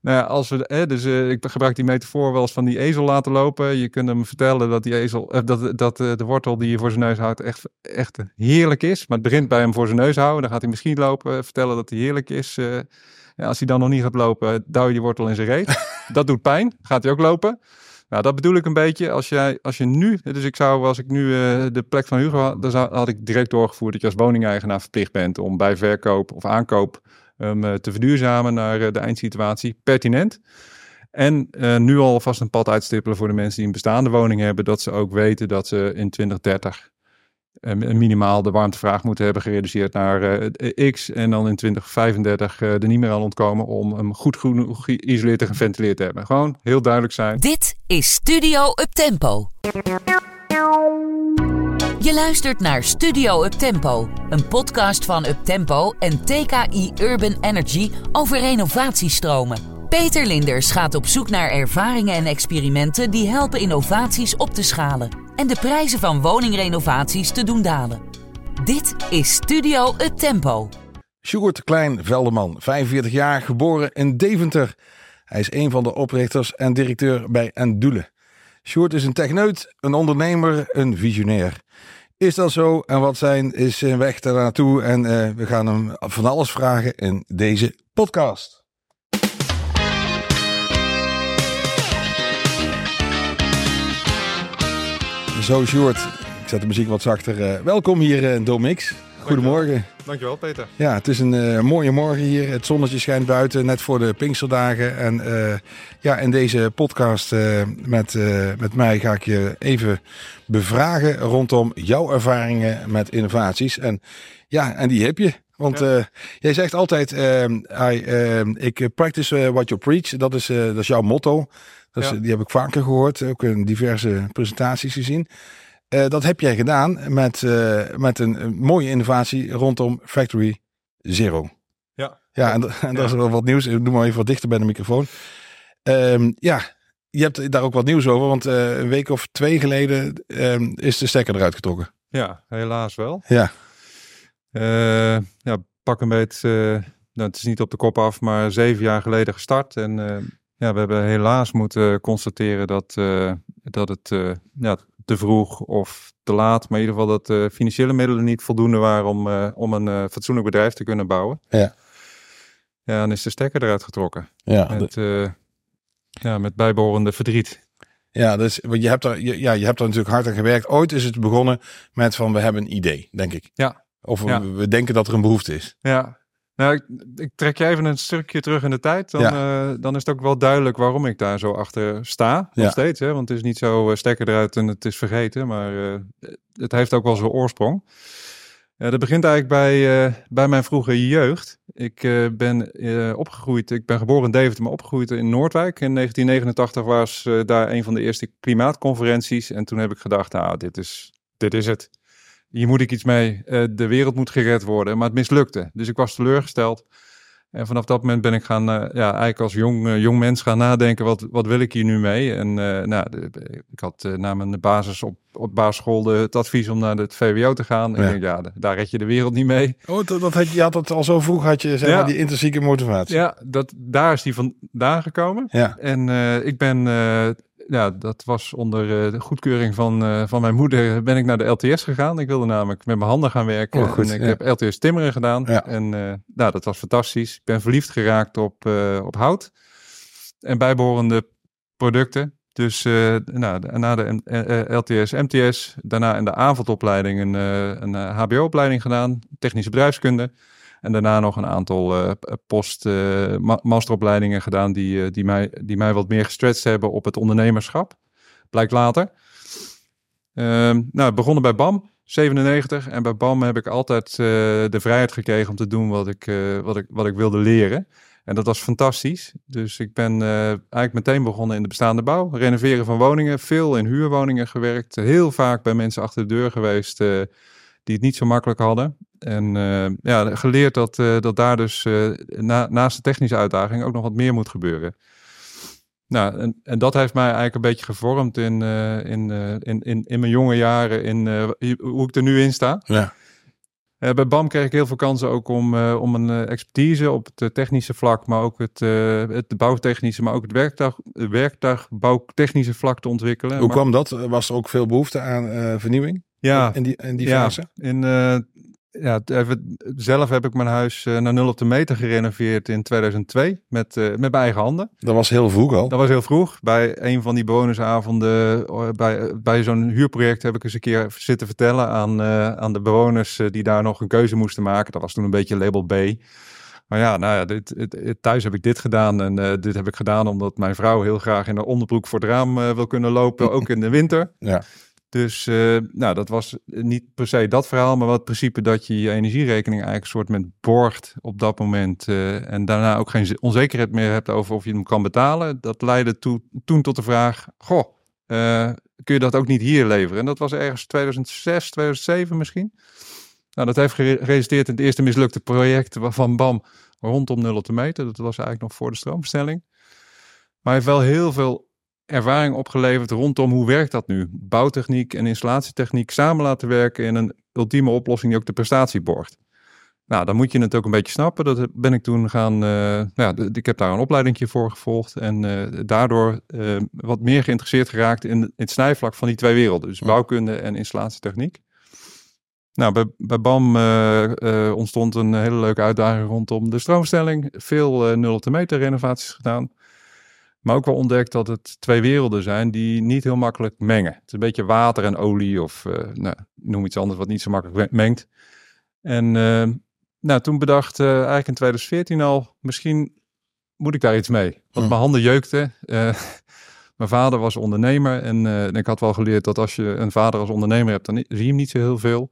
Nou ja, als we, hè, dus uh, ik gebruik die metafoor wel eens van die ezel laten lopen. Je kunt hem vertellen dat die ezel, uh, dat, dat uh, de wortel die je voor zijn neus houdt echt, echt heerlijk is. Maar het begint bij hem voor zijn neus houden. Dan gaat hij misschien lopen, vertellen dat hij heerlijk is. Ja, als hij dan nog niet gaat lopen, duw je die wortel in zijn reet. dat doet pijn. Gaat hij ook lopen. Nou, dat bedoel ik een beetje. Als, jij, als je nu, dus ik zou, als ik nu uh, de plek van Hugo had, dan zou, had ik direct doorgevoerd dat je als woningeigenaar verplicht bent om bij verkoop of aankoop um, te verduurzamen naar uh, de eindsituatie pertinent. En uh, nu al vast een pad uitstippelen voor de mensen die een bestaande woning hebben, dat ze ook weten dat ze in 2030 minimaal de warmtevraag moeten hebben gereduceerd naar X. En dan in 2035 uh, er niet meer aan ontkomen om hem goed geïsoleerd en geventileerd te hebben. Gewoon heel duidelijk zijn. Dit is Studio Uptempo. Je luistert naar Studio Uptempo, een podcast van Uptempo en TKI Urban Energy over renovatiestromen. Peter Linders gaat op zoek naar ervaringen en experimenten die helpen innovaties op te schalen en de prijzen van woningrenovaties te doen dalen. Dit is Studio Uptempo. Sjoerd Klein Veldeman, 45 jaar, geboren in Deventer. Hij is een van de oprichters en directeur bij Endule. Sjoerd is een techneut, een ondernemer, een visionair. Is dat zo? En wat zijn is zijn weg daar naartoe? En uh, we gaan hem van alles vragen in deze podcast. Zo, Sjoerd. Ik zet de muziek wat zachter. Uh, welkom hier in Domix. Goedemorgen. Dankjewel, Peter. Ja, het is een uh, mooie morgen hier. Het zonnetje schijnt buiten, net voor de Pinksterdagen. En uh, ja, in deze podcast uh, met, met mij ga ik je even bevragen rondom jouw ervaringen met innovaties. En ja, en die heb je. Want ja. jij zegt altijd, I, ik practice what you preach. Dat is, dat is jouw motto. Dat is, ja. Die heb ik vaker gehoord, ook in diverse presentaties gezien. Uh, dat heb jij gedaan met, uh, met een, een, mooie innovatie rondom Factory Zero. Ja. Ja, en, en dat is wel wat nieuws. Doe maar even wat dichter bij de microfoon. Um, ja, je hebt daar ook wat nieuws over, want uh, een week of twee geleden um, is de stekker eruit getrokken. Ja, helaas wel. Ja. ja, pak een beetje, nou, het is niet op de kop af, maar zeven jaar geleden gestart. En ja, we hebben helaas moeten constateren dat, dat het ja, te vroeg of te laat, maar in ieder geval dat de uh, financiële middelen niet voldoende waren om, uh, om een uh, fatsoenlijk bedrijf te kunnen bouwen. Ja. Ja, dan is de stekker eruit getrokken. Ja. Met, ja, met bijbehorende verdriet. Ja, dus je hebt, er, je, ja, je hebt er natuurlijk hard aan gewerkt. Ooit is het begonnen met van we hebben een idee, denk ik. Ja. Of ja. we, we denken dat er een behoefte is. Ja, nou, ik, ik, trek je even een stukje terug in de tijd. Dan, ja. uh, dan is het ook wel duidelijk waarom ik daar zo achter sta. Nog Ja. steeds. Hè? Want het is niet zo uh, stekker eruit en het is vergeten. Maar uh, het heeft ook wel zijn oorsprong. dat begint eigenlijk bij, bij mijn vroege jeugd. Ik ben opgegroeid. Ik ben geboren in Deventer, maar opgegroeid in Noordwijk. In 1989 was daar een van de eerste klimaatconferenties. En toen heb ik gedacht, nou, dit is, dit is het hier moet ik iets mee. Uh, de wereld moet gered worden. Maar het mislukte. Dus ik was teleurgesteld. En vanaf dat moment ben ik gaan, uh, ja, eigenlijk als jong, uh, jong mens gaan nadenken, wat, wat wil ik hier nu mee? En nou, de, ik had na mijn basis op, op basisschool de, het advies om naar het VWO te gaan. En ja. ik denk, ja, daar red je de wereld niet mee. Oh, dat, dat had, je had het al zo vroeg, had je zeg ja. maar, die intrinsieke motivatie. Ja, dat, daar is die vandaan gekomen. Ja. En ik ben ja, dat was onder uh, de goedkeuring van, uh, van mijn moeder ben ik naar de LTS gegaan. Ik wilde namelijk met mijn handen gaan werken. Oh, goed, en ik ja. heb LTS timmeren gedaan. Ja. En uh, nou, dat was fantastisch. Ik ben verliefd geraakt op, op hout. En bijbehorende producten. Dus nou, na de LTS, MTS, daarna in de avondopleiding een, een HBO-opleiding gedaan. Technische bedrijfskunde. En daarna nog een aantal uh, post-masteropleidingen uh, gedaan die, uh, die, mij, die mij wat meer gestretched hebben op het ondernemerschap. Blijkt later. Ehm, nou, begonnen bij BAM, 97. En bij BAM heb ik altijd eh, de vrijheid gekregen om te doen wat ik, eh, wat ik, wat ik wilde leren. En dat was fantastisch. Dus ik ben eigenlijk meteen begonnen in de bestaande bouw. Renoveren van woningen, veel in huurwoningen gewerkt. Heel vaak bij mensen achter de deur geweest die het niet zo makkelijk hadden. En uh, ja, geleerd dat, uh, dat daar dus uh, na, naast de technische uitdaging ook nog wat meer moet gebeuren. Nou, en, en dat heeft mij eigenlijk een beetje gevormd in, in, in, in, in mijn jonge jaren, in hoe ik er nu in sta. Ja. Bij BAM kreeg ik heel veel kansen ook om, om een expertise op het technische vlak, maar ook het, het bouwtechnische, maar ook het werktuig, werktuigbouwtechnische vlak te ontwikkelen. Hoe maar, kwam dat? Was er ook veel behoefte aan vernieuwing? Ja, in die, in die ja, fase? In, ja, even, zelf heb ik mijn huis naar nul op de meter gerenoveerd in 2002 met, met mijn eigen handen. Dat was heel vroeg al. Dat was heel vroeg. Bij een van die bewonersavonden, bij, bij zo'n huurproject heb ik eens een keer zitten vertellen aan, uh, aan de bewoners die daar nog een keuze moesten maken. Dat was toen een beetje label B. Maar ja, nou ja, dit, dit, thuis heb ik dit gedaan en uh, dit heb ik gedaan omdat mijn vrouw heel graag in een onderbroek voor het raam wil kunnen lopen, ook in de winter. Ja. Dus uh, nou, dat was niet per se dat verhaal, maar wel het principe dat je je energierekening eigenlijk een soort met borgt op dat moment. Uh, en daarna ook geen onzekerheid meer hebt over of je hem kan betalen. Dat leidde toe, toen tot de vraag, goh, kun je dat ook niet hier leveren? En dat was ergens 2006, 2007 misschien. Nou, dat heeft geresulteerd in het eerste mislukte project van BAM rondom 0 op de meter. Dat was eigenlijk nog voor de stroomstelling. Maar hij heeft wel heel veel ervaring opgeleverd rondom hoe werkt dat nu? Bouwtechniek en installatietechniek samen laten werken in een ultieme oplossing die ook de prestatie borgt. Nou, dan moet je het ook een beetje snappen. Dat ben ik toen gaan. Uh, nou ja, ik heb daar een opleidingje voor gevolgd. En uh, daardoor uh, wat meer geïnteresseerd geraakt in, in, het snijvlak van die twee werelden. Dus bouwkunde en installatietechniek. Nou, bij, bij BAM ontstond een hele leuke uitdaging rondom de stroomstelling. Veel nul op de meter renovaties gedaan. Maar ook wel ontdekt dat het twee werelden zijn die niet heel makkelijk mengen. Het is een beetje water en olie of uh, nou, noem iets anders wat niet zo makkelijk mengt. En uh, nou, toen bedacht uh, eigenlijk in 2014 al, misschien moet ik daar iets mee. Want Hm. mijn handen jeukten. mijn vader was ondernemer en ik had wel geleerd dat als je een vader als ondernemer hebt, dan zie je hem niet zo heel veel.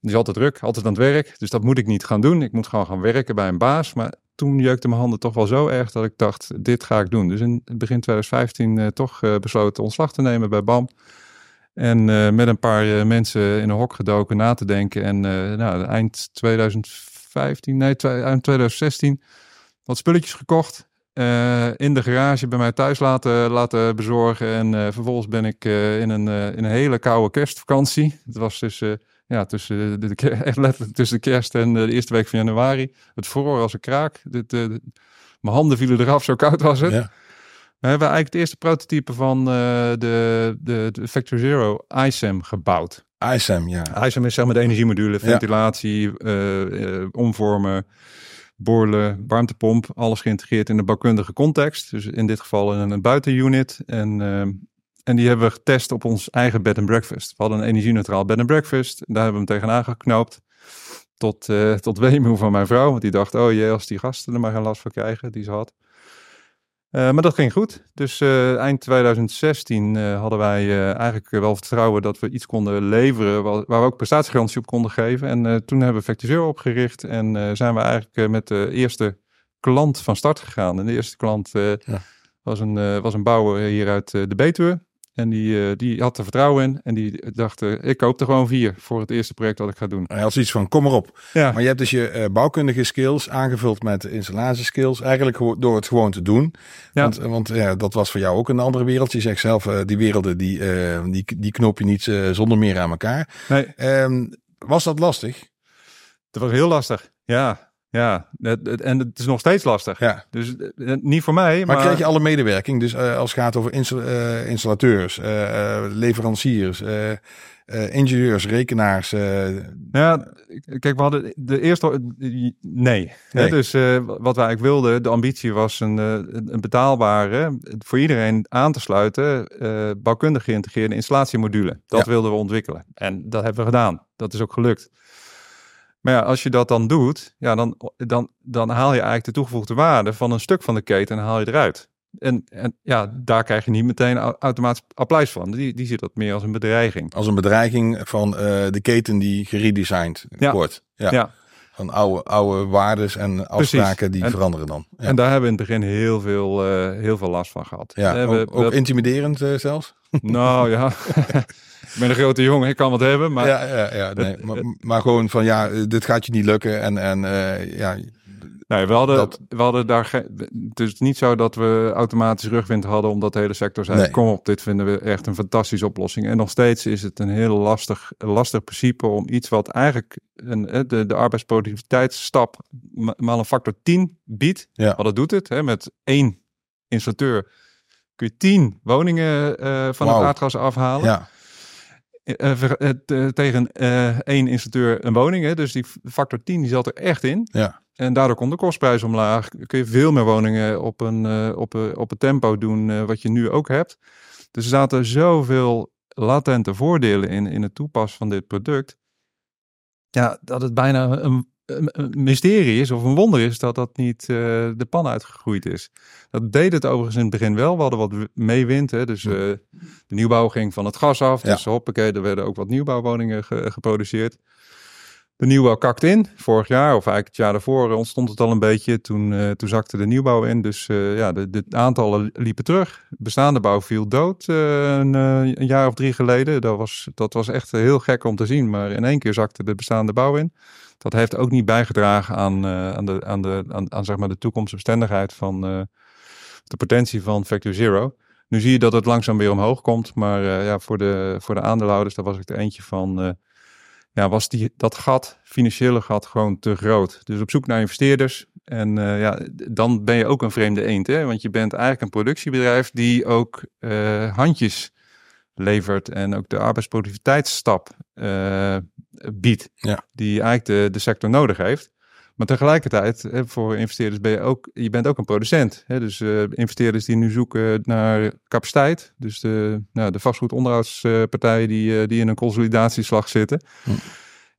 Die is altijd druk, altijd aan het werk. Dus dat moet ik niet gaan doen. Ik moet gewoon gaan werken bij een baas. Maar toen jeukte mijn handen toch wel zo erg dat ik dacht, dit ga ik doen. Dus in begin 2015 uh, toch uh, besloten ontslag te nemen bij BAM. En uh, met een paar mensen in een hok gedoken na te denken. En nou, eind 2015, nee, eind 2016 wat spulletjes gekocht. in de garage bij mij thuis laten, laten bezorgen. En vervolgens ben ik in, een, in een hele koude kerstvakantie. Het was dus ja, tussen de, de, echt letterlijk tussen de kerst en de eerste week van januari. Het vroor als een kraak. De, de, mijn handen vielen eraf, zo koud was het. Ja. We hebben eigenlijk het eerste prototype van uh, de, de, de Factory Zero ISAM gebouwd. ISAM, ja. ISAM is zeg maar de energiemodule, ventilatie, ja. uh, uh, omvormen, borrelen, warmtepomp. Alles geïntegreerd in een bouwkundige context. Dus in dit geval in een buitenunit. En en die hebben we getest op ons eigen bed and breakfast. We hadden een energie-neutraal bed and breakfast. Daar hebben we hem tegenaan geknoopt. Tot, uh, tot weemoe van mijn vrouw. Want die dacht, oh jee, als die gasten er maar geen last van krijgen, die ze had. Uh, maar dat ging goed. Dus uh, eind 2016 hadden wij eigenlijk wel vertrouwen dat we iets konden leveren waar, waar we ook prestatiegarantie op konden geven. En toen hebben we Factiseur opgericht en zijn we eigenlijk met de eerste klant van start gegaan. En de eerste klant ja. was, een, was een bouwer hier uit de Betuwe. En die, uh, die had er vertrouwen in. En die dacht, uh, ik koop er gewoon vier voor het eerste project dat ik ga doen. Hij had zoiets van, kom maar op. Ja. Maar je hebt dus je uh, bouwkundige skills aangevuld met installatieskills. Eigenlijk door het gewoon te doen. Ja. Want, want ja, dat was voor jou ook een andere wereld. Je zegt zelf, die werelden, die, die, die knoop je niet zonder meer aan elkaar. Nee. Um, was dat lastig? Dat was heel lastig, ja. Ja, het, het, en het is nog steeds lastig. Ja. Dus het, niet voor mij. Maar, Maar, krijg je alle medewerking? Dus uh, als het gaat over insta uh, installateurs, uh, leveranciers, ingenieurs, rekenaars. Ja, kijk, we hadden de eerste. Nee. Nee. Hè, dus wat wij eigenlijk wilden, de ambitie was een, een betaalbare, voor iedereen aan te sluiten, bouwkundig geïntegreerde installatiemodule. Dat Ja. wilden we ontwikkelen. En dat hebben we gedaan. Dat is ook gelukt. Maar ja, als je dat dan doet, ja, dan, dan, dan haal je eigenlijk de toegevoegde waarde van een stuk van de keten en haal je eruit. En, en ja, daar krijg je niet meteen au- automatisch applaus van. Die, die ziet dat meer als een bedreiging. Als een bedreiging van uh, de keten die geredesigned Ja. wordt. Ja. Ja. Van oude, oude waardes en afspraken die En- veranderen dan. Ja, En daar hebben we in het begin heel veel, eh, heel veel last van gehad. ja. We hebben- ook, ook we- intimiderend uh, zelfs. nou ja, ik ben een grote jongen, ik kan wat hebben. Maar ja, ja, ja. Nee. Maar, maar gewoon van ja, eh, dit gaat je niet lukken. En, en uh, ja, Nee, we hadden, Dat- we hadden daar. Het is niet zo dat we automatisch rugwind hadden omdat de hele sector zei: Nee. kom op, dit vinden we echt een fantastische oplossing. En nog steeds is het een heel lastig, lastig principe om iets wat eigenlijk een, eh, de, de arbeidsproductiviteitsstap ma- maal een factor 10 biedt. Ja. Want dat doet het. Hè, met één installateur kun je 10 woningen eh, van het aardgas afhalen. ja, Eh, ver- eh, te- tegen eh, één installateur een woning. Hè? Dus die factor 10 die zat er echt in. ja, En daardoor komt de kostprijs omlaag. Kun je veel meer woningen op een, eh, op een, op een tempo doen eh, wat je nu ook hebt. Dus er zaten zoveel latente voordelen in, in het toepassen van dit product. Ja, dat het bijna een, een, mysterie is of een wonder is dat dat niet eh, de pan uitgegroeid is. Dat deed het overigens in het begin wel. We hadden wat meewind. Hè? Dus eh, de nieuwbouw ging van het gas af. Ja. Dus hoppakee, er werden ook wat nieuwbouwwoningen ge- geproduceerd. De nieuwbouw kakt in. Vorig jaar, of eigenlijk het jaar daarvoor, ontstond het al een beetje. Toen, eh, toen zakte de nieuwbouw in. Dus eh, ja, de, de aantallen liepen terug. Bestaande bouw viel dood eh, een, eh, een jaar of drie geleden. Dat was, dat was echt heel gek om te zien. Maar in één keer zakte de bestaande bouw in. Dat heeft ook niet bijgedragen aan, eh, aan, de, aan, de, aan, aan zeg maar de toekomstbestendigheid van eh, de potentie van Factor Zero. Nu zie je dat het langzaam weer omhoog komt. Maar eh, ja, voor, de, voor de aandeelhouders, daar was ik er eentje van. ja, was die, dat gat, financiële gat, gewoon te groot. Dus op zoek naar investeerders. En ja, dan ben je ook een vreemde eend. Hè? Want je bent eigenlijk een productiebedrijf die ook handjes levert. En ook de arbeidsproductiviteitsstap eh, biedt. Ja. Die eigenlijk de, de sector nodig heeft. Maar tegelijkertijd, hè, voor investeerders ben je ook, je bent ook een producent. Hè? Dus eh, investeerders die nu zoeken naar capaciteit. Dus de, nou, de vastgoedonderhoudspartijen die, eh, die in een consolidatieslag zitten. Hm.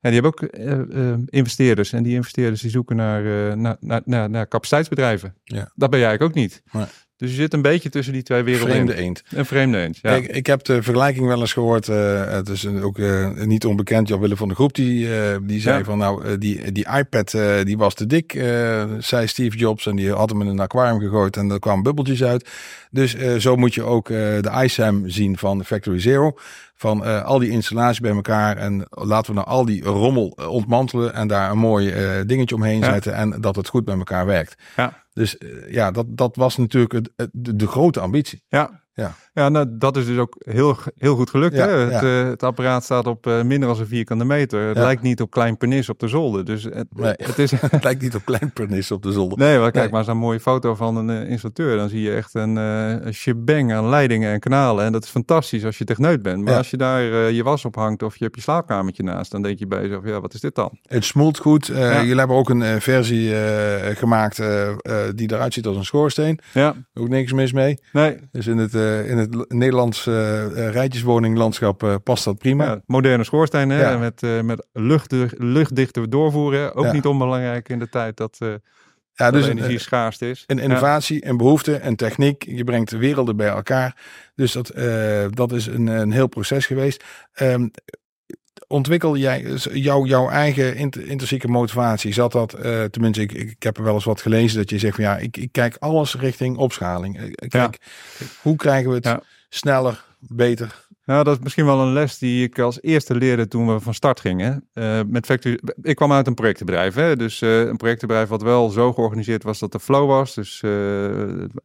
En die hebben ook eh, eh, investeerders. En die investeerders die zoeken naar, eh, naar, naar, naar, naar capaciteitsbedrijven. Ja. Dat ben jij eigenlijk ook niet. Nee. Dus je zit een beetje tussen die twee werelden vreemde eend. Een vreemde eend, ja. Kijk, ik heb de vergelijking wel eens gehoord. eh, het is ook eh, niet onbekend. Jan Willem van de Groep die, eh, die zei Ja. van nou, die, die iPad die was te dik, zei Steve Jobs. En die had hem in een aquarium gegooid en er kwamen bubbeltjes uit. Dus zo moet je ook de iSAM zien van Factory Zero. Van al die installaties bij elkaar. En laten we nou al die rommel ontmantelen. En daar een mooi dingetje omheen Ja. zetten. En dat het goed bij elkaar werkt. Ja. Dus eh, ja, dat, dat was natuurlijk de, de grote ambitie. Ja. Ja. Ja, nou, dat is dus ook heel, heel goed gelukt. Ja, hè? Het, eh, het apparaat staat op eh, minder dan een vierkante meter. Het Ja. lijkt niet op klein penis op de zolder. Dus het, Nee. het is... Het lijkt niet op klein pernis op de zolder. Nee, maar kijk Nee. maar eens een mooie foto van een eh, installateur. Dan zie je echt een, een shebang aan leidingen en kanalen. En dat is fantastisch als je techneut bent. Maar als je daar je was op hangt of je hebt je slaapkamertje naast... dan denk je bij jezelf, ja, wat is dit dan? Het smoelt goed. Jullie hebben ook een versie gemaakt die eruit ziet als een schoorsteen. Ja, Ook niks mis mee. nee, Dus in het, in het l- Nederlands eh rijtjeswoninglandschap eh, past dat prima. ja, moderne schoorsteen hè? Met, eh, met luchtdig, luchtdichte doorvoeren. Ook niet onbelangrijk in de tijd dat, ja, dus energie schaars is. een innovatie, een behoefte, een techniek. Je brengt de werelden bij elkaar. Dus dat, dat is een, een heel proces geweest. Ehm, ontwikkel jij dus jouw, jouw eigen int- intrinsieke motivatie? Zat dat, eh, tenminste, ik, ik heb er wel eens wat gelezen dat je zegt van ja, ik, ik kijk alles richting opschaling. Eh, Ik kijk, hoe krijgen we het Ja. sneller, beter? Nou, dat is misschien wel een les die ik als eerste leerde toen we van start gingen. Eh, met ik kwam uit een projectenbedrijf, hè? dus eh, een projectenbedrijf wat wel zo georganiseerd was dat er flow was. Dus eh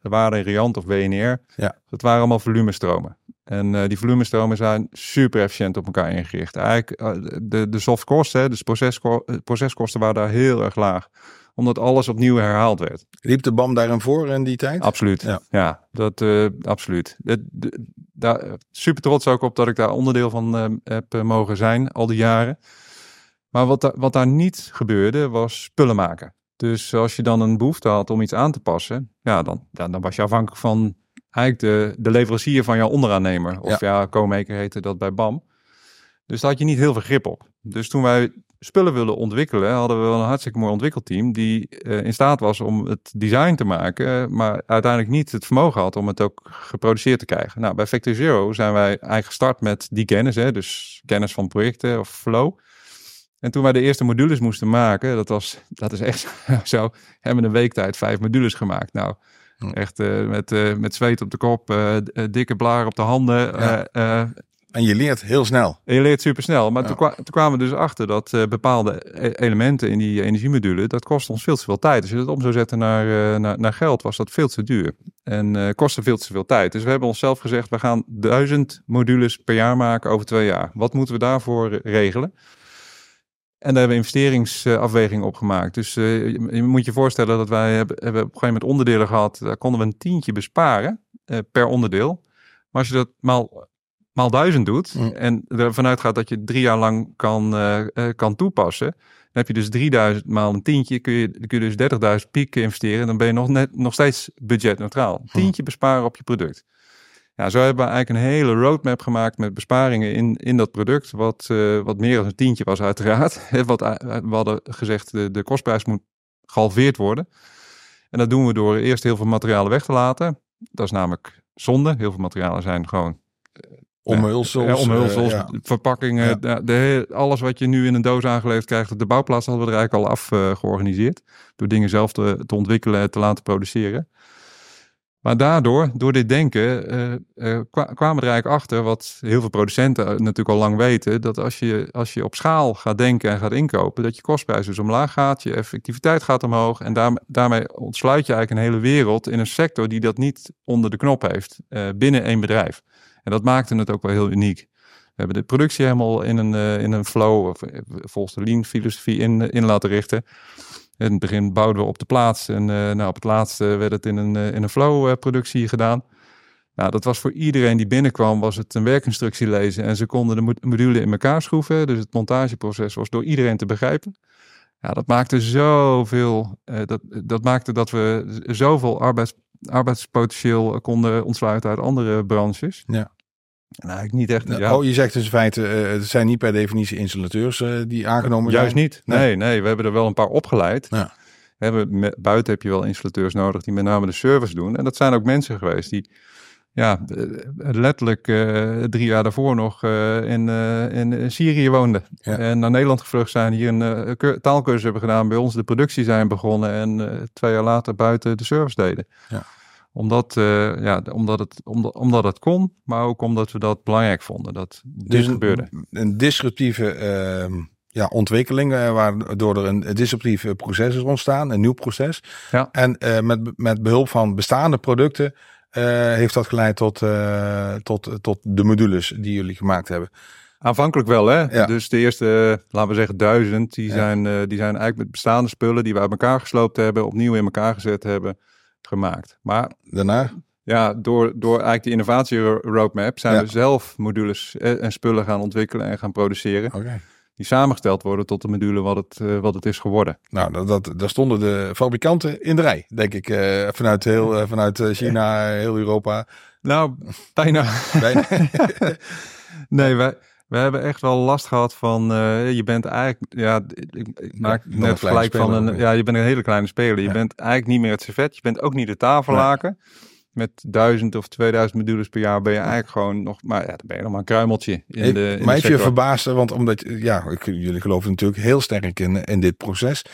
waarde Riant of WNR. Ja. Dat waren allemaal volumestromen. En eh, die volumestromen zijn super efficiënt op elkaar ingericht. Eigenlijk eh, de, de softkosten, hè, dus procesko eh, proceskosten waren daar heel erg laag. Omdat alles opnieuw herhaald werd. Liep de BAM daarin voor in die tijd? Absoluut. Ja. Ja, dat absoluut. De- daar super trots ook op dat ik daar onderdeel van heb mogen zijn al die jaren. Maar wat, da- wat daar niet gebeurde, was spullen maken. Dus als je dan een behoefte had om iets aan te passen, ja, dan, dan was je afhankelijk van eigenlijk de, de leverancier van jouw onderaannemer. Of ja, Co-maker heette dat bij BAM. Dus daar had je niet heel veel grip op. Dus toen wij spullen willen ontwikkelen, hadden we wel een hartstikke mooi ontwikkelteam die eh, in staat was om het design te maken, maar uiteindelijk niet het vermogen had om het ook geproduceerd te krijgen. Nou, bij Factory Zero zijn wij eigenlijk gestart met die kennis, hè, dus kennis van projecten of flow. En toen wij de eerste modules moesten maken, dat, was, dat is echt zo, hebben we een week tijd vijf modules gemaakt. Nou. Echt eh, met, eh, met zweet op de kop, eh, dikke blaren op de handen. Ja. En je leert heel snel. En je leert supersnel. Maar Ja. toen, kwa- toen kwamen we dus achter dat bepaalde e- elementen in die energiemodule, dat kost ons veel te veel tijd. Als je dat om zou zetten naar, naar, naar geld, was dat veel te duur. En kostte veel te veel tijd. Dus we hebben onszelf gezegd, we gaan duizend modules per jaar maken over twee jaar. Wat moeten we daarvoor regelen? En daar hebben we investeringsafwegingen op gemaakt. Dus eh, je, moet je voorstellen dat wij hebben, hebben op een gegeven moment onderdelen gehad. Daar konden we een tientje besparen eh, per onderdeel. Maar als je dat maal, maal duizend doet Mm. en ervan uitgaat dat je drie jaar lang kan, eh, kan toepassen. Dan heb je dus 3000 maal een tientje, kun je, kun je dus 30.000 piek investeren. En dan ben je nog, net, nog steeds budgetneutraal. Tientje besparen op je product. Ja, zo hebben we eigenlijk een hele roadmap gemaakt met besparingen in, in dat product. Wat, eh, wat meer dan een tientje was uiteraard. wat, eh, we hadden gezegd, de, de kostprijs moet gehalveerd worden. En dat doen we door eerst heel veel materialen weg te laten. Dat is namelijk zonde. Heel veel materialen zijn gewoon Omhulsels. ja, omhulsels, eh, ja. verpakkingen, Ja. de, alles wat je nu in een doos aangeleverd krijgt. De bouwplaats hadden we er eigenlijk al af eh, georganiseerd. Door dingen zelf te, te ontwikkelen en te laten produceren. Maar daardoor, door dit denken, eh, kwa- kwamen er eigenlijk achter, wat heel veel producenten eh, natuurlijk al lang weten, dat als je, als je op schaal gaat denken en gaat inkopen, dat je kostprijs dus omlaag gaat, je effectiviteit gaat omhoog en daar, daarmee ontsluit je eigenlijk een hele wereld in een sector die dat niet onder de knop heeft binnen één bedrijf. En dat maakte het ook wel heel uniek. We hebben de productie helemaal in een, in een flow, of, volgens de lean filosofie in, in laten richten. In het begin bouwden we op de plaats en eh, nou, op het laatste werd het in een, eh, in een flow eh, gedaan. Nou, dat was voor iedereen die binnenkwam, was het een werkinstructie lezen en ze konden de mo- module in elkaar schroeven. Dus het montageproces was door iedereen te begrijpen. Ja, dat maakte zoveel, eh, dat, dat maakte dat we zoveel arbeids, arbeidspotentieel konden ontsluiten uit andere branches. Ja. En eigenlijk niet echt. Nou, ja, Oh, je zegt dus in feite, eh, het zijn niet per definitie installateurs eh, die aangenomen zijn. Juist niet. Nee. Nee. nee, we hebben er wel een paar opgeleid. Ja. Hebben met, buiten heb je wel installateurs nodig die met name de service doen. En dat zijn ook mensen geweest die ja, eh, letterlijk drie jaar daarvoor nog in, in Syrië woonden. Ja. En naar Nederland gevlucht zijn, hier een taalkursus hebben gedaan, bij ons de productie zijn begonnen en twee jaar later buiten de service deden. Ja. Omdat, eh, ja, omdat, het, omdat, omdat het kon, maar ook omdat we dat belangrijk vonden, dat dit Dus gebeurde. een, een disruptieve ehm, ja, ontwikkeling, eh, waardoor er een disruptief proces is ontstaan, een nieuw proces. Ja. En eh, met, met behulp van bestaande producten heeft dat geleid tot, tot, tot de modules die jullie gemaakt hebben. Aanvankelijk wel, hè? Ja. Dus de eerste, laten we zeggen, duizend, die, Ja. zijn, die zijn eigenlijk met bestaande spullen die we uit elkaar gesloopt hebben, opnieuw in elkaar gezet hebben, gemaakt. Maar Daarna? ja, door, door eigenlijk die innovatie ro- roadmap zijn Ja. we zelf modules eh, en spullen gaan ontwikkelen en gaan produceren. Die samengesteld worden tot de module wat het, eh, wat het is geworden. Nou, dat, dat, daar stonden de fabrikanten in de rij, denk ik. eh, vanuit, heel, vanuit China, heel Europa. Nou, bijna. Bijna. Nee, wij, we hebben echt wel last gehad van, eh, je bent eigenlijk, ja, ik, ik maak dan net gelijk van een, ook, ja, je bent een hele kleine speler. Je Ja. bent eigenlijk niet meer het servet, je bent ook niet de tafellaken. Met duizend of 2000 modules per jaar ben je eigenlijk gewoon nog, maar ja, dan ben je nog maar een kruimeltje in Hey, de. In maar heeft je verbaasd, want omdat, ja, ik, jullie geloven natuurlijk heel sterk in, in dit proces.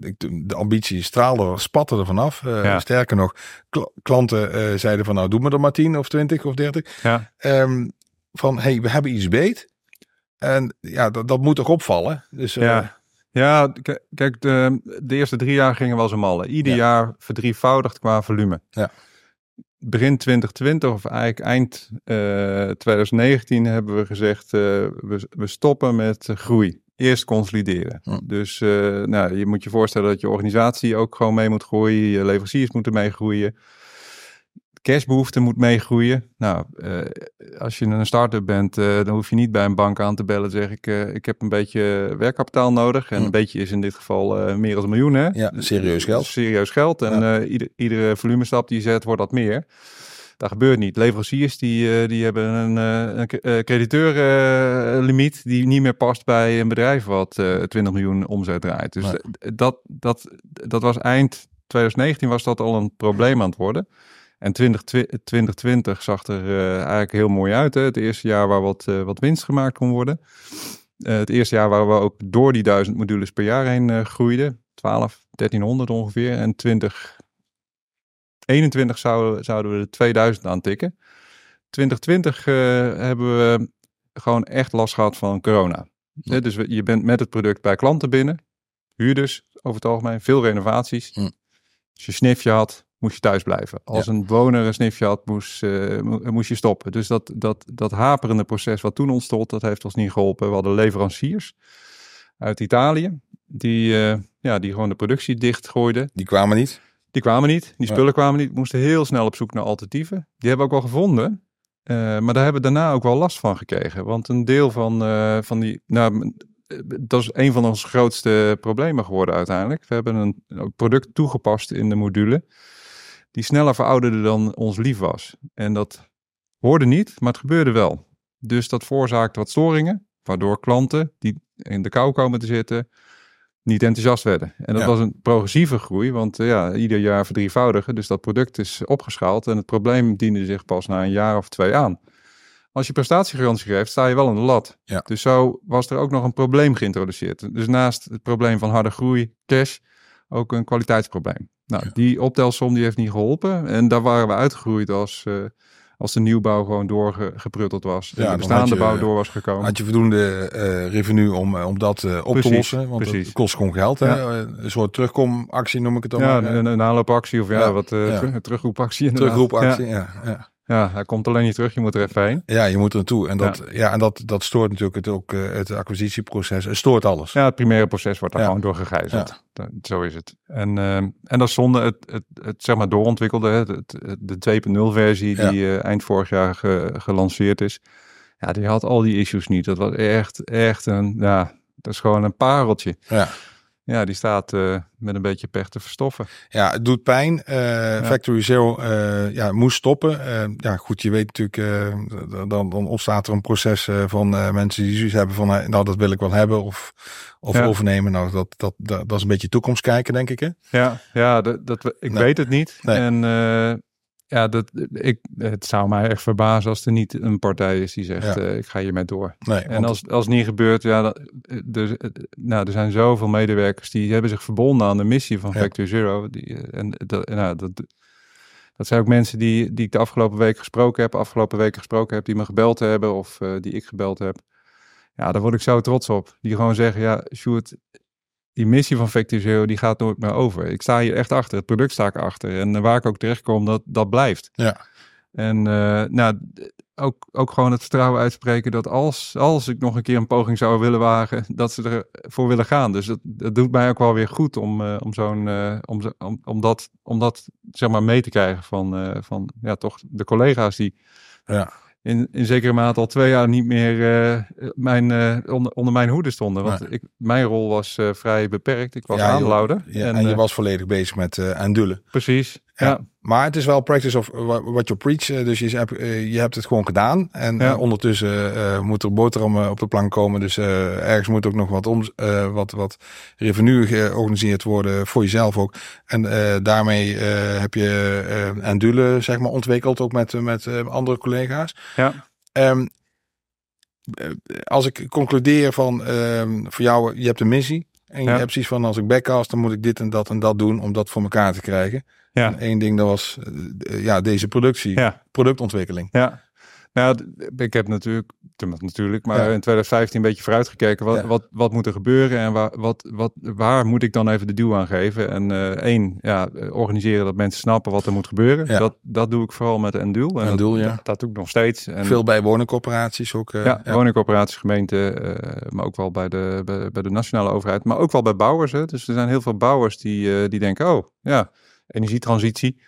Ik- de ambitie straalde, spatte er vanaf. Eh, Ja. Sterker nog, kl- klanten zeiden van nou, doe me er maar 10 of 20 of 30. Ja, Ehm, van hey, we hebben iets beet. En ja, dat, dat moet toch opvallen. Dus eh, Ja. ja kijk, de, de eerste drie jaar gingen we als een malle. Ieder Ja. jaar verdrievoudigd qua volume. Ja. Begin 2020 of eigenlijk eind eh 2019 hebben we gezegd, eh, we, we stoppen met eh, groei. Eerst consolideren. Hm. Dus eh, nou, je moet je voorstellen dat je organisatie ook gewoon mee moet groeien. Je leveranciers moeten meegroeien. Cashbehoefte moet meegroeien. Nou, eh, als je een start-up bent, eh, dan hoef je niet bij een bank aan te bellen. Zeg ik, eh, ik heb een beetje werkkapitaal nodig. En een beetje is in dit geval meer dan een miljoen. Hè? Ja, serieus geld. Serieus geld. En eh, ieder, iedere volumestap die je zet, wordt dat meer. Dat gebeurt niet. Leveranciers die, die hebben een, een crediteurlimiet die niet meer past bij een bedrijf wat eh 20 miljoen omzet draait. Dus dat, dat, dat was eind 2019 was dat al een probleem aan het worden. En 20, 2020 zag er eh, eigenlijk heel mooi uit. Hè? Het eerste jaar waar wat, eh, wat winst gemaakt kon worden. Eh, het eerste jaar waar we ook door die duizend modules per jaar heen groeiden. 12, 1300 ongeveer. En 2021 zouden, zouden we de 2000 aantikken. 2020 uh, hebben we gewoon echt last gehad van corona. Ja. Dus je bent met het product bij klanten binnen, huurders over het algemeen, veel renovaties. Als je snifje had, moest je thuis blijven. Als een woner een snifje had, moest, uh, moest je stoppen. Dus dat, dat, dat haperende proces wat toen ontstond, dat heeft ons niet geholpen. We hadden leveranciers uit Italië, die, uh, ja, die gewoon de productie dichtgooiden. Die kwamen niet? Die kwamen niet, die spullen ja. kwamen niet. Moesten heel snel op zoek naar alternatieven. Die hebben we ook wel gevonden. Uh, maar daar hebben we daarna ook wel last van gekregen. Want een deel van, van die. Nou, dat is een van onze grootste problemen geworden uiteindelijk. We hebben een product toegepast in de module. Die sneller verouderde dan ons lief was. En dat hoorde niet, maar het gebeurde wel. Dus dat veroorzaakte wat storingen. Waardoor klanten die in de kou komen te zitten. niet enthousiast werden. En dat Ja. was een progressieve groei. Want uh, ja, ieder jaar verdrievoudigen. Dus dat product is opgeschaald. En het probleem diende zich pas na een jaar of twee aan. Als je prestatiegarantie geeft, sta je wel aan de lat. Ja. Dus zo was er ook nog een probleem geïntroduceerd. Dus naast het probleem van harde groei, cash, ook een kwaliteitsprobleem. Nou, Ja. die optelsom die heeft niet geholpen. En daar waren we uitgegroeid als, uh, als de nieuwbouw gewoon doorgeprutteld was. Ja, de bestaande je- bouw door was gekomen. Had je voldoende eh, revenue om, eh, om dat eh, op te lossen? Want precies. het kost gewoon geld. Ja. Eh, Een soort terugkomactie noem ik het dan ja, maar. eh. een, een aanloopactie of ja, wat terug, terugroepactie. inderdaad. Terugroepactie, ja. Ja, hij komt alleen niet terug, je moet er even heen. ja. je moet er naartoe. En, dat, ja. en dat, dat stoort natuurlijk het, ook eh, het acquisitieproces. Het stoort alles. Ja, het primaire proces wordt daar Ja. gewoon door gegijzeld. Zo is het. En, eh, en dat is zonde, het, het, het zeg maar doorontwikkelde, het, het, de 2.0 versie die eh, eind vorig jaar ge- gelanceerd is. Ja, die had al die issues niet. Dat was echt, echt een, ja, dat is gewoon een pareltje. Ja. Ja, die staat eh, met een beetje pech te verstoffen. Ja, het doet pijn. Eh, Factory Zero eh, ja, moest stoppen. Ja, goed, je weet natuurlijk, dan, dan ontstaat er een proces van mensen die zoiets hebben van, nou, dat wil ik wel hebben of, of Ja. overnemen. Nou, dat, dat, dat, dat is een beetje toekomst kijken, denk ik. Hè? Ja, ja dat, ik Nee. weet het niet. Nee. En eh, ja, dat, ik, het zou mij echt verbazen als er niet een partij is die zegt, Ja. eh, ik ga hiermee door. Nee, En want- als, als het niet gebeurt, ja, dan, eh, dus, eh, nou, er zijn zoveel medewerkers die hebben zich verbonden aan de missie van Ja. Factory Zero. Die, en dat, nou, dat, dat zijn ook mensen die, die ik de afgelopen week gesproken heb, afgelopen weken gesproken heb, die me gebeld hebben of die ik gebeld heb. Ja, daar word ik zo trots op. Die gewoon zeggen, ja, Sjoerd, die missie van Factory Zero, die gaat nooit meer over. Ik sta hier echt achter, het product sta ik achter. En eh, waar ik ook terecht kom, dat, dat blijft. Ja. En eh, nou, ook, ook gewoon het vertrouwen uitspreken dat als, als ik nog een keer een poging zou willen wagen, dat ze ervoor willen gaan. Dus dat, dat doet mij ook wel weer goed om, eh, om, zo'n, om, om, om, dat, om dat zeg maar mee te krijgen van, van ja, toch de collega's die Ja. In, in zekere mate al twee jaar niet meer eh, mijn, eh, onder, onder mijn hoede stonden. Want Nee. ik, mijn rol was eh, vrij beperkt. Ik was Ja, aanlouder. Ja, en, je was volledig bezig met eh aandullen. Precies, Ja. ja. Maar het is wel practice of what you preach. eh, Dus je hebt, eh, je hebt het gewoon gedaan. En Ja. eh, ondertussen moet er boterham eh, op de plank komen. Dus ergens moet ook nog wat, om, wat, wat revenue georganiseerd worden voor jezelf ook. En daarmee heb je eh Endule zeg maar ontwikkeld ook met, met andere collega's. Ja. Ehm, eh, als ik concludeer van ehm, voor jou, je hebt een missie. En je Ja. hebt precies van als ik backcast, dan moet ik dit en dat en dat doen om dat voor elkaar te krijgen. Ja. En één ding, dat was eh, ja, deze productie, Ja. productontwikkeling. Ja, nou, ik heb natuurlijk, natuurlijk, maar Ja. in 2015 een beetje vooruitgekeken. Wat, Ja. wat, wat moet er gebeuren en waar, wat, wat, waar moet ik dan even de duw aan geven? En eh één, ja, eh, organiseren dat mensen snappen wat er moet gebeuren. Ja. Dat, dat doe ik vooral met Endul. En Endul, dat, ja. dat, dat doe ik nog steeds. En, Veel bij woningcorporaties ook. eh, ja, woningcorporaties, gemeenten, maar ook wel bij de, bij, bij de nationale overheid, maar ook wel bij bouwers. Hè. Dus er zijn heel veel bouwers die, die denken, oh ja, energietransitie,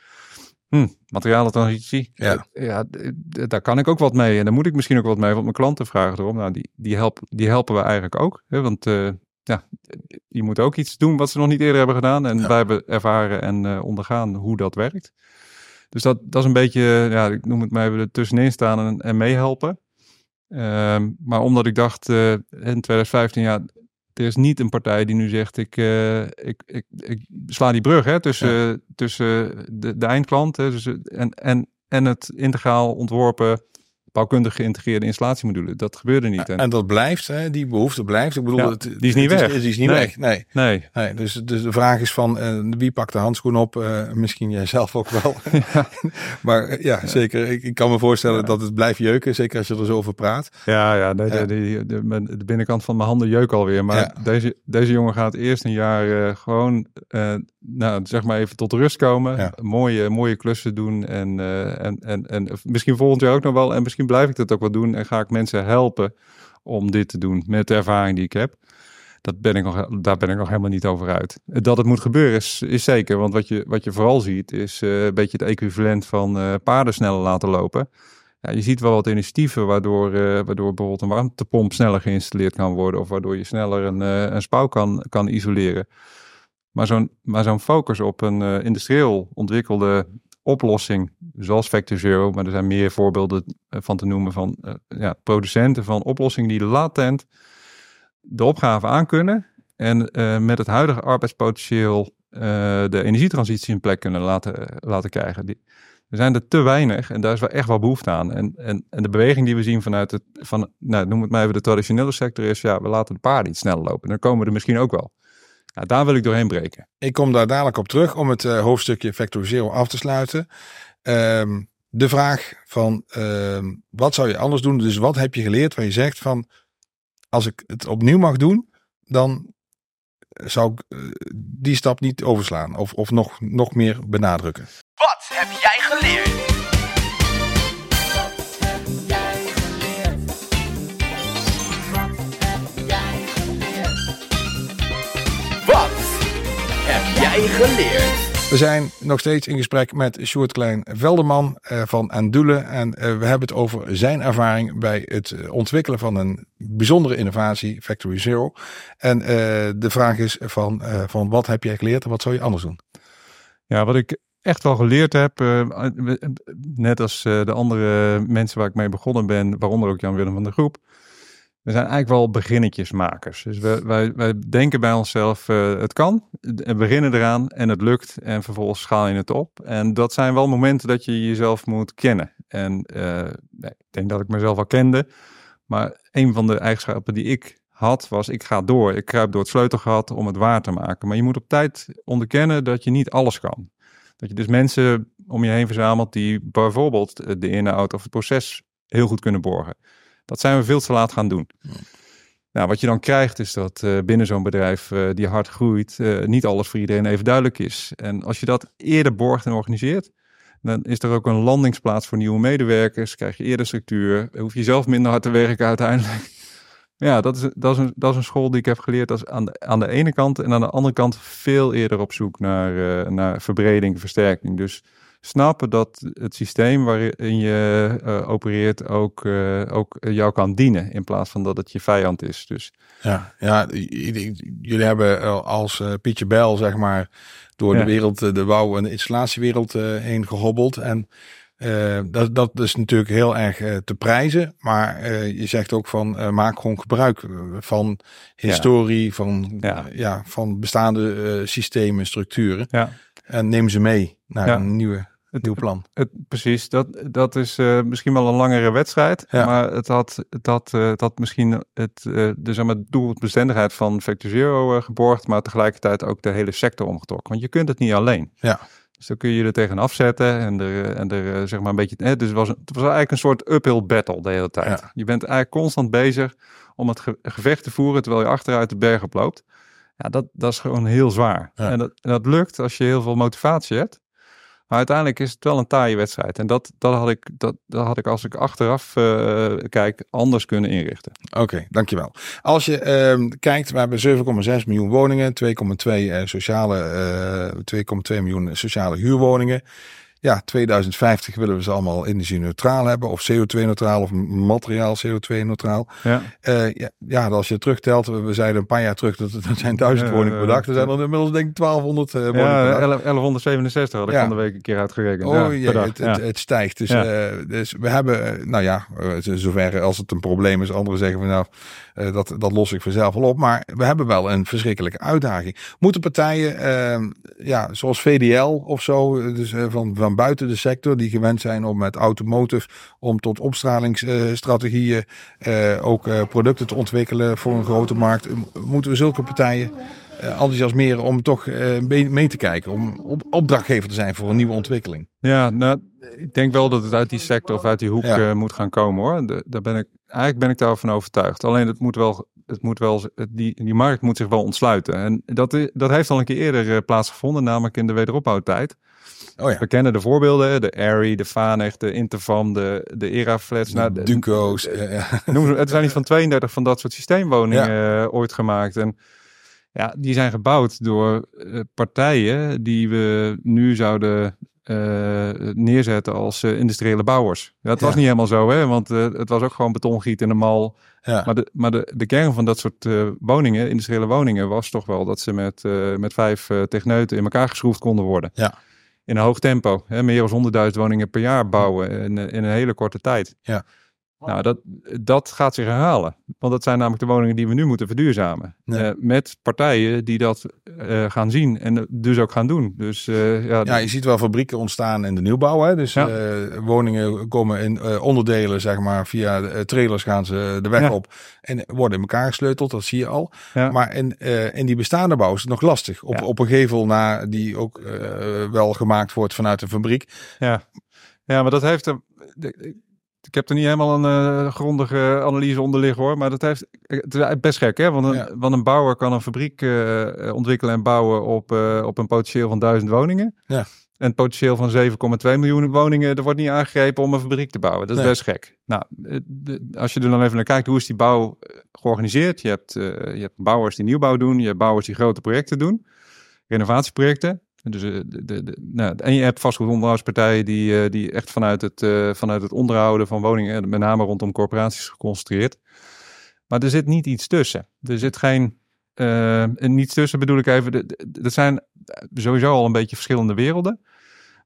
hm, materialentransitie, Ja. Ja, daar kan ik ook wat mee en daar moet ik misschien ook wat mee, want mijn klanten vragen erom. Nou, die, die, help, die helpen we eigenlijk ook, hè, want eh, ja, die moeten ook iets doen wat ze nog niet eerder hebben gedaan en Ja. wij hebben ervaren en eh, ondergaan hoe dat werkt. Dus dat, dat is een beetje, ja, ik noem het maar even er tussenin staan en, en meehelpen. Ehm, maar omdat ik dacht eh, in 2015, ja, er is niet een partij die nu zegt, ik, eh, ik, ik, ik sla die brug hè, tussen, tussen de, de eindklant hè, dus, en, en, en het integraal ontworpen bouwkundig geïntegreerde installatiemodule. Dat gebeurde niet. En, en dat blijft, hè? die behoefte blijft. Ik bedoel, Ja, het, die is niet het weg. die is niet Nee. weg. Nee. Nee, Nee, dus, dus de vraag is van eh, wie pakt de handschoen op? Eh, misschien jij zelf ook wel. maar eh, ja, zeker. Ik, ik kan me voorstellen dat het blijft jeuken. Zeker als je er zo over praat. Ja, ja, de. De, de, de, binnenkant van mijn handen jeuk alweer. Maar deze, deze jongen gaat eerst een jaar gewoon, nou, zeg maar even tot rust komen. Mooie, mooie klussen doen. En, en, en, en misschien volgend jaar ook nog wel. En misschien blijf ik dat ook wel doen. En ga ik mensen helpen om dit te doen met de ervaring die ik heb. Dat ben ik nog, daar ben ik nog helemaal niet over uit. Dat het moet gebeuren is, is zeker. Want wat je, wat je vooral ziet is eh, een beetje het equivalent van eh, paarden sneller laten lopen. Ja, je ziet wel wat initiatieven waardoor, eh, waardoor bijvoorbeeld een warmtepomp sneller geïnstalleerd kan worden. Of waardoor je sneller een, een spouw kan, kan isoleren. Maar zo'n, maar zo'n focus op een industrieel ontwikkelde oplossing, zoals Factor Zero, maar er zijn meer voorbeelden eh, van te noemen van eh, ja, producenten van oplossingen die latent de opgave aankunnen en eh, met het huidige arbeidspotentieel de energietransitie in plek kunnen laten, laten krijgen. Die, er zijn er te weinig en daar is wel echt wel behoefte aan. En, en, en de beweging die we zien vanuit het, van, nou, noem het maar even de traditionele sector, is ja, we laten de paarden iets sneller lopen. Dan komen we er misschien ook wel. Ja, daar wil ik doorheen breken. Ik kom daar dadelijk op terug om het eh, hoofdstukje Factor Zero af te sluiten. Ehm, de vraag van ehm, wat zou je anders doen? Dus wat heb je geleerd waar je zegt van als ik het opnieuw mag doen, dan zou ik eh, die stap niet overslaan of, of nog, nog meer benadrukken. Wat heb jij geleerd? Geleerd? We zijn nog steeds in gesprek met Sjoerd Klein-Velderman eh, van Andule. En eh, we hebben het over zijn ervaring bij het eh, ontwikkelen van een bijzondere innovatie, Factory Zero. En eh, de vraag is van, eh, van wat heb jij geleerd en wat zou je anders doen? Ja, wat ik echt wel geleerd heb, eh, net als eh, de andere mensen waar ik mee begonnen ben, waaronder ook Jan-Willem van der Groep, we zijn eigenlijk wel beginnetjesmakers. Dus we, wij, wij denken bij onszelf, eh, het kan, en beginnen eraan en het lukt en vervolgens schaal je het op. En dat zijn wel momenten dat je jezelf moet kennen. En eh, nee, ik denk dat ik mezelf al kende, maar een van de eigenschappen die ik had, was ik ga door. Ik kruip door het sleutelgat om het waar te maken. Maar je moet op tijd onderkennen dat je niet alles kan. Dat je dus mensen om je heen verzamelt die bijvoorbeeld eh, de inhoud of het proces heel goed kunnen borgen. Dat zijn we veel te laat gaan doen. Nou, wat je dan krijgt is dat eh, binnen zo'n bedrijf eh, die hard groeit, eh, niet alles voor iedereen even duidelijk is. En als je dat eerder borgt en organiseert, dan is er ook een landingsplaats voor nieuwe medewerkers. Krijg je eerder structuur, hoef je zelf minder hard te werken uiteindelijk. Ja, dat is, dat, is een, dat is een school die ik heb geleerd. Dat is aan de, aan de ene kant en aan de andere kant veel eerder op zoek naar, naar verbreding, versterking. Dus snappen dat het systeem waarin je eh, opereert ook, eh, ook jou kan dienen. In plaats van dat het je vijand is. Dus Ja, ja jullie hebben als eh, Pietje Bel, zeg maar, door Ja. de wereld, de bouw- en de installatiewereld heen gehobbeld. En dat, dat is natuurlijk heel erg te prijzen. Maar je zegt ook van maak gewoon gebruik van historie, van, Ja. van bestaande systemen, structuren. ja, En neem ze mee naar een nieuwe, het, nieuw plan. het, precies. Dat, dat is eh, misschien wel een langere wedstrijd. Ja. Maar het had, het had, eh, het had misschien het, eh, de zeg maar, doelbestendigheid van Factor Zero geborgd. Maar tegelijkertijd ook de hele sector omgetrokken. Want je kunt het niet alleen. Ja. Dus dan kun je er tegen afzetten en er, en er zeg maar een beetje. eh, dus het was, het was eigenlijk een soort uphill battle de hele tijd. Ja. Je bent eigenlijk constant bezig om het ge- gevecht te voeren terwijl je achteruit de berg oploopt. Ja, dat, dat is gewoon heel zwaar. Ja. En, dat, en dat lukt als je heel veel motivatie hebt. Maar uiteindelijk is het wel een taaie wedstrijd. En dat, dat, had, ik, dat, dat had ik als ik achteraf eh, kijk anders kunnen inrichten. Oké, dankjewel. Als je ehm, kijkt, we hebben 7,6 miljoen woningen, 2,2 eh, sociale, eh 2,2 miljoen sociale huurwoningen. Ja, 2050 willen we ze allemaal energie-neutraal hebben, of CO2-neutraal, of materiaal CO2-neutraal. Ja. Eh, ja, ja, als je terugtelt, we we zeiden een paar jaar terug dat er zijn duizend woningen bedacht. Er zijn er inmiddels denk ik 1200 eh, woningen Ja, bedacht. 11- 1167 had ik van de week een keer uitgerekend. Oh ja, het, het, het stijgt. Dus, eh, dus we hebben, nou ja, zover als het een probleem is. Anderen zeggen van nou, dat, dat los ik vanzelf wel op. Maar we hebben wel een verschrikkelijke uitdaging. Moeten partijen, eh, ja, zoals VDL of zo, dus van, van buiten de sector, die gewend zijn om met automotive, om tot opstralingsstrategieën uh, ook uh, producten te ontwikkelen voor een grote markt. Moeten we zulke partijen uh, enthousiasmeren om toch mee, mee, te kijken, om op, opdrachtgever te zijn voor een nieuwe ontwikkeling? Ja, nou, ik denk wel dat het uit die sector of uit die hoek ja. moet gaan komen hoor. De, daar ben ik, eigenlijk ben ik daarvan overtuigd. Alleen het moet wel het moet wel, die, die markt moet zich wel ontsluiten. En dat, dat heeft al een keer eerder plaatsgevonden, namelijk in de wederopbouwtijd. Oh ja. We kennen de voorbeelden, de Airy, de Vanech, de Interfam, de, de Eraflats. De, nou, de. Ja. Noem, het zijn niet van 32 van dat soort systeemwoningen ja. uh, ooit gemaakt. En ja, die zijn gebouwd door uh, partijen die we nu zouden uh, neerzetten als industriële bouwers. Ja, dat was niet helemaal zo, hè? want het was ook gewoon betongiet in een mal. Ja. Maar, de, maar de, de kern van dat soort woningen, industriële woningen, was toch wel dat ze met, met vijf techneuten in elkaar geschroefd konden worden. Ja in een hoog tempo. Hè, meer dan 100.000 woningen per jaar bouwen in, in een hele korte tijd. Ja. Nou, dat, dat gaat zich herhalen. Want dat zijn namelijk de woningen die we nu moeten verduurzamen. Nee. Uh, met partijen die dat uh, gaan zien en dus ook gaan doen. Dus, uh, ja, ja, je ziet wel fabrieken ontstaan in de nieuwbouw. Hè? Dus ja. woningen komen in onderdelen, zeg maar, via trailers gaan ze de weg ja. op. En worden in elkaar gesleuteld, dat zie je al. Maar in, in die bestaande bouw is het nog lastig. Op, op een gevel na, die ook wel gemaakt wordt vanuit een fabriek. Ja, ja maar dat heeft... Een, ik heb er niet helemaal een uh, grondige analyse onder liggen hoor. Maar dat heeft, het is best gek hè. Want een, Ja. want een bouwer kan een fabriek uh, ontwikkelen en bouwen op, uh, op een potentieel van duizend woningen. Ja. En het potentieel van 7,2 miljoen woningen, er wordt niet aangegrepen om een fabriek te bouwen. Dat is Nee. best gek. Nou, de, als je er dan even naar kijkt, hoe is die bouw georganiseerd? Je hebt, je hebt bouwers die nieuwbouw doen, je hebt bouwers die grote projecten doen, renovatieprojecten. Dus, de, de, de, nou, en je hebt vastgoedonderhoudspartijen die, uh, die echt vanuit het, uh, vanuit het onderhouden van woningen, met name rondom corporaties geconcentreerd. Maar er zit niet iets tussen. Er zit geen. Uh, en niets tussen bedoel ik even. Dat zijn sowieso al een beetje verschillende werelden.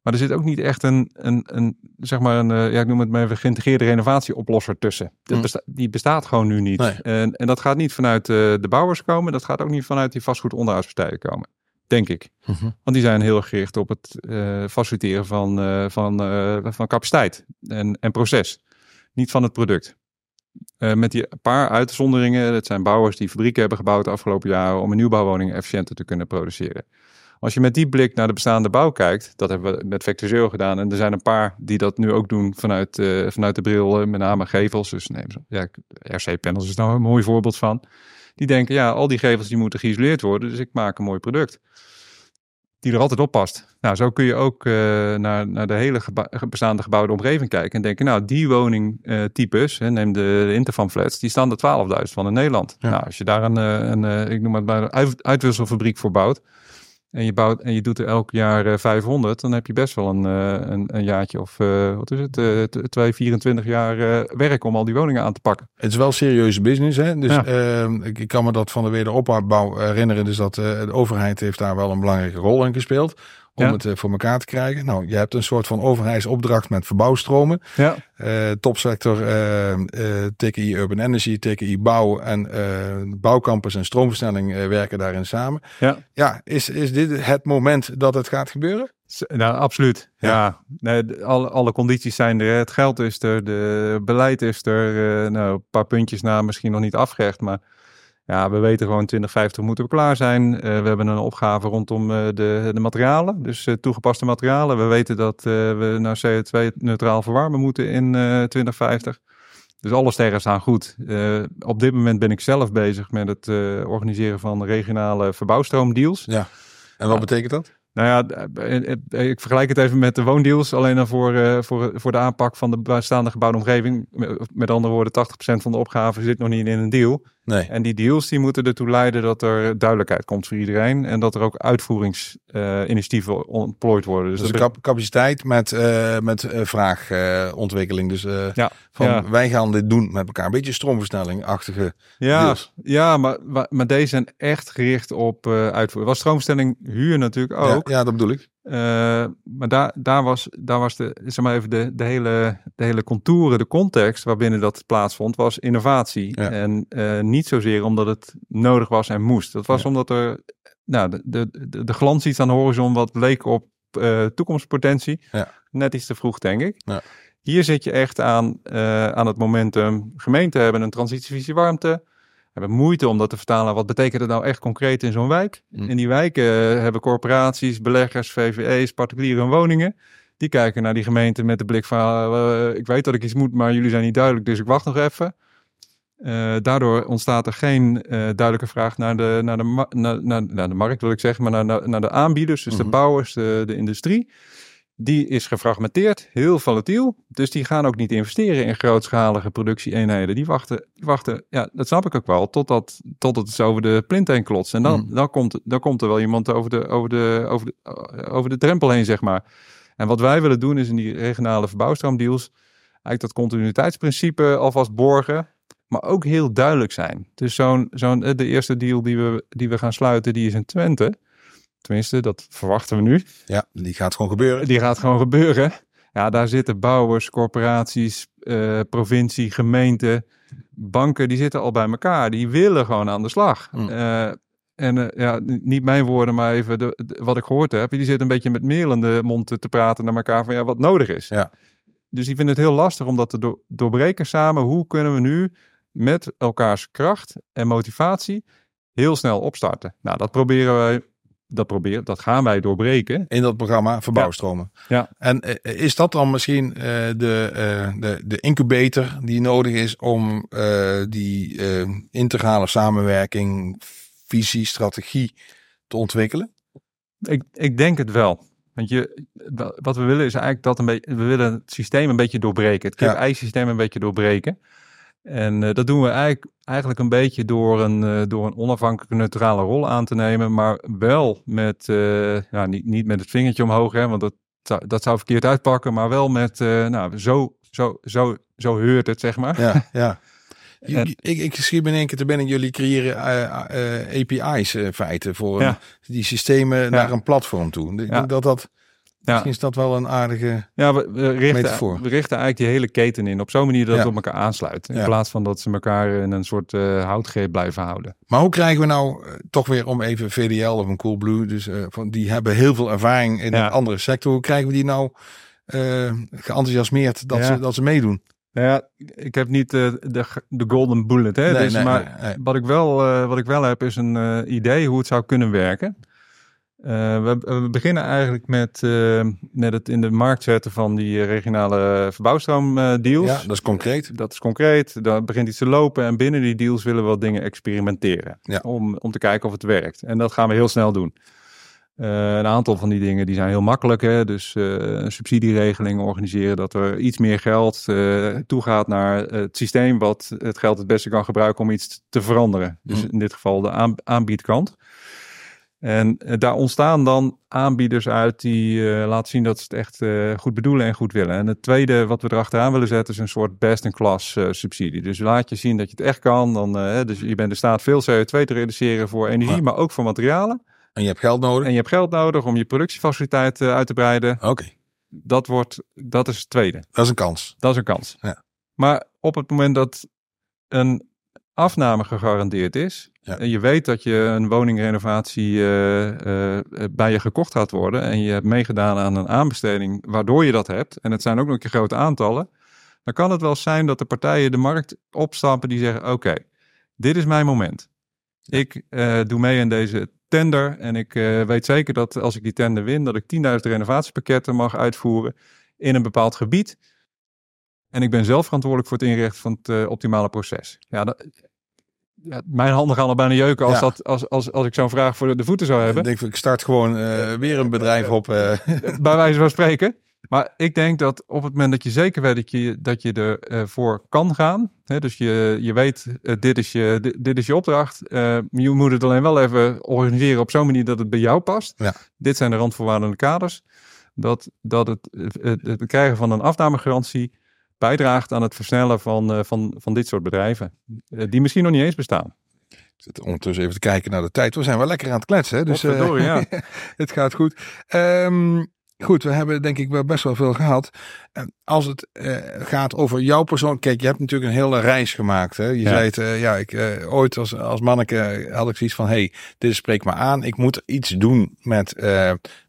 Maar er zit ook niet echt een, een, een zeg maar, een, ja, ik noem het maar even, geïntegreerde renovatieoplosser tussen. Besta die bestaat gewoon nu niet. Nee. En, en dat gaat niet vanuit de bouwers komen. Dat gaat ook niet vanuit die vastgoedonderhoudspartijen komen. Denk ik. -huh. Want die zijn heel erg gericht op het uh, faciliteren van, uh, van, uh, van capaciteit en, en proces. Niet van het product. Met die paar uitzonderingen, dat zijn bouwers die fabrieken hebben gebouwd de afgelopen jaren om een nieuwbouwwoning efficiënter te kunnen produceren. Als je met die blik naar de bestaande bouw kijkt, dat hebben we met Vector gedaan. En er zijn een paar die dat nu ook doen vanuit, vanuit de bril, met name gevels. Dus nee, ja, RC-panels is nou een mooi voorbeeld van. Die denken, ja, al die gevels die moeten geïsoleerd worden, dus ik maak een mooi product die er altijd op past. Nou, zo kun je ook uh, naar, naar de hele bestaande gebouwde omgeving kijken en denken, nou, die woningtypes, neem de, de Interfam flats, die staan er 12.000 van in Nederland. Ja. Nou, als je daar een, een, een ik noem het maar, een uitwisselfabriek voor bouwt, en je, bouwt, en je doet er elk jaar uh, 500, dan heb je best wel een, uh, een, een, jaartje of uh, wat is het, uh, 2, 24 jaar uh, werk om al die woningen aan te pakken. Het is wel serieuze business, hè? Dus ja. uh, ik, ik, kan me dat van de wederopbouw herinneren, dus dat de overheid heeft daar wel een belangrijke rol in gespeeld om Ja. het uh, voor elkaar te krijgen. Nou, je hebt een soort van overheidsopdracht met verbouwstromen. Ja, Uh, topsector uh, TKI Urban Energy, TKI Bouw en Bouwcampus en Stroomversnelling werken daarin samen. ja. Ja, is, is dit het moment dat het gaat gebeuren? Nou, absoluut. Ja. Ja, Nee, de- alle, alle condities zijn er. Het geld is er, de beleid is er. eh, nou, een paar puntjes na, misschien nog niet afgerecht, maar ja, we weten gewoon 2050 moeten we klaar zijn. Eh, we hebben een opgave rondom eh, de, de materialen, dus eh, toegepaste materialen. We weten dat we naar CO2-neutraal verwarmen moeten in eh 2050. Dus alle sterren staan goed. Op dit moment ben ik zelf bezig met het organiseren van regionale verbouwstroomdeals. Ja. En wat betekent dat? Nou ja, ik vergelijk het even met de woondeals. Alleen dan voor, voor, voor de aanpak van de bestaande gebouwde omgeving. Met- Met andere woorden, 80% van de opgave zit nog niet in een deal. Nee. En die deals die moeten ertoe leiden dat er duidelijkheid komt voor iedereen. En dat er ook uitvoeringsinitiatieven ontplooid worden. Dus Dus de dat cap capaciteit met, uh, met uh, vraagontwikkeling. dus uh, Ja, van ja. wij gaan dit doen met elkaar. Een beetje stroomversnelling-achtige Ja, deals. ja maar, maar maar deze zijn echt gericht op eh uitvoering. Was stroomstelling huur natuurlijk ook. Ja, ja, dat bedoel ik. Uh, maar daar, daar, was, daar was de, zeg maar even de, de, hele, de hele contouren, de context waarbinnen dat plaatsvond, was innovatie. Ja. En uh, niet zozeer omdat het nodig was en moest. Dat was Ja. omdat er nou, de, de, de, de glans iets aan de horizon wat leek op eh, toekomstpotentie. Ja. Net iets te vroeg, denk ik. Ja. Hier zit je echt aan, eh, aan het momentum. Gemeenten hebben een transitievisie warmte. Hebben moeite om dat te vertalen. Wat betekent het nou echt concreet in zo'n wijk? Mm. In die wijken eh, hebben corporaties, beleggers, VVE's, particuliere woningen. Die kijken naar die gemeente met de blik van... eh, ik weet dat ik iets moet, maar jullie zijn niet duidelijk, dus ik wacht nog even. Eh, daardoor ontstaat er geen duidelijke vraag naar de, naar, de naar, naar, naar de markt, wil ik zeggen, maar naar, naar, naar de aanbieders, dus Mhm. de bouwers, de, de industrie. Die is gefragmenteerd, heel volatiel. Dus die gaan ook niet investeren in grootschalige productieeenheden. Die wachten, die wachten ja, dat snap ik ook wel, totdat, totdat het over de plint heen klotst. En dan, Mhm. dan, komt, dan komt er wel iemand over de, over, de, over, de, over de drempel heen, zeg maar. En wat wij willen doen is in die regionale verbouwstroomdeals eigenlijk dat continuïteitsprincipe alvast borgen maar ook heel duidelijk zijn. Dus zo'n, zo'n, eh, de eerste deal die we, die we gaan sluiten, die is in Twente. Tenminste, dat verwachten we nu. Ja, die gaat gewoon gebeuren. Die gaat gewoon gebeuren. Ja, daar zitten bouwers, corporaties, eh, provincie, gemeente, banken, die zitten al bij elkaar. Die willen gewoon aan de slag. Mm. Eh, en eh, ja, niet mijn woorden, maar even de, de- wat ik gehoord heb. Die zitten een beetje met meel in de mond te, te praten naar elkaar van ja, wat nodig is. Ja. Dus die vinden het heel lastig om dat te door- doorbreken samen. Hoe kunnen we nu met elkaars kracht en motivatie heel snel opstarten? Nou, dat proberen wij, dat, proberen, dat gaan wij doorbreken. In dat programma verbouwstromen. Ja. En eh, is dat dan misschien eh, de, eh, de, de incubator die nodig is om die integrale samenwerking, visie, strategie te ontwikkelen? Ik, ik denk het wel. Want je, wat we willen is eigenlijk dat een beetje, we willen het systeem een beetje doorbreken. Het Ja. kip-ei-systeem een beetje doorbreken. En eh, dat doen we eigenlijk, eigenlijk een beetje door een, eh, door een onafhankelijke neutrale rol aan te nemen. Maar wel met, eh, ja, niet, niet met het vingertje omhoog, hè, want dat, zou- dat zou verkeerd uitpakken. Maar wel met, nou, zo, zo, zo, zo heurt het, zeg maar. Ja, ja. En- ik, ik schiet me in één keer te binnen. Jullie creëren API's in feite voor een- die systemen naar een platform toe. Ik Ja. denk dat dat, Ja. misschien is dat wel een aardige... Ja, we, we, richten, Metafoor. we richten eigenlijk die hele keten in op zo'n manier dat Ja. het op elkaar aansluit. In Ja. plaats van dat ze elkaar in een soort eh houtgreep blijven houden. Maar hoe krijgen we nou eh, toch weer om even VDL of een Coolblue, dus eh, van, die hebben heel veel ervaring in een andere sector. Hoe krijgen we die nou geenthousiasmeerd dat, ze, dat ze meedoen? Nou ja, ik heb niet de, de golden bullet. Hè? Nee, dus, nee, maar nee. Wat, ik wel, wat ik wel heb is een idee hoe het zou kunnen werken. Eh, we, we beginnen eigenlijk met, eh, met het in de markt zetten van die eh, regionale verbouwstroomdeals. Ja, dat is concreet. Dat is concreet, dan begint iets te lopen en binnen die deals willen we wat dingen experimenteren. Ja. Om, om te kijken of het werkt. En dat gaan we heel snel doen. Een aantal van die dingen die zijn heel makkelijk. Hè? Dus een subsidieregeling organiseren dat er iets meer geld toegaat naar het systeem wat het geld het beste kan gebruiken om iets te veranderen. Dus Mm. in dit geval de aan, aanbiedkant. En eh, daar ontstaan dan aanbieders uit die eh, laten zien dat ze het echt eh, goed bedoelen en goed willen. En het tweede wat we erachteraan willen zetten is een soort best-in-class subsidie. Dus laat je zien dat je het echt kan. Dan, dus je bent in staat veel CO2 te reduceren voor energie, Ja. maar ook voor materialen. En je hebt geld nodig. En je hebt geld nodig om je productiefaciliteit uit te breiden. Oké, Dat, wordt, dat is het tweede. dat is een kans. Dat is een kans. Ja. Maar op het moment dat een afname gegarandeerd is. Ja. En je weet dat je een woningrenovatie eh, bij je gekocht gaat worden. En je hebt meegedaan aan een aanbesteding waardoor je dat hebt. En het zijn ook nog een keer grote aantallen. Dan kan het wel zijn dat de partijen de markt opstappen die zeggen: Oké, dit is mijn moment. Ik doe mee aan deze tender. En ik weet zeker dat als ik die tender win, dat ik 10.000 renovatiepakketten mag uitvoeren in een bepaald gebied. En ik ben zelf verantwoordelijk voor het inrichten van het optimale proces. Ja, dat, ja, mijn handen gaan al bijna jeuken als, Ja. dat, als, als, als ik zo'n vraag voor de, voeten zou Ik hebben. denk, ik start gewoon eh, weer een bedrijf op. eh, bij wijze van spreken. Maar ik denk dat op het moment dat je zeker weet dat je, dat je ervoor voor kan gaan. Hè, dus je, je weet, eh, dit, is je, dit, dit is je opdracht. eh, je moet het alleen wel even organiseren op zo'n manier dat het bij jou past. Ja. Dit zijn de randvoorwaarden en de kaders. Dat, dat het, het, het krijgen van een afnamegarantie bijdraagt aan het versnellen van, eh, van, van dit soort bedrijven. eh, die misschien nog niet eens bestaan. Ik zit ondertussen even te kijken naar de tijd. We zijn wel lekker aan het kletsen. Hè? Dus, eh, ja. het gaat goed. Ehm, goed, we hebben denk ik wel best wel veel gehad. Als het eh, gaat over jouw persoon, kijk, je hebt natuurlijk een hele reis gemaakt. Hè? Je Ja. zei het, eh, ja, ik eh, ooit als, als manneke had ik zoiets van, hey, dit spreekt me aan. Ik moet iets doen met,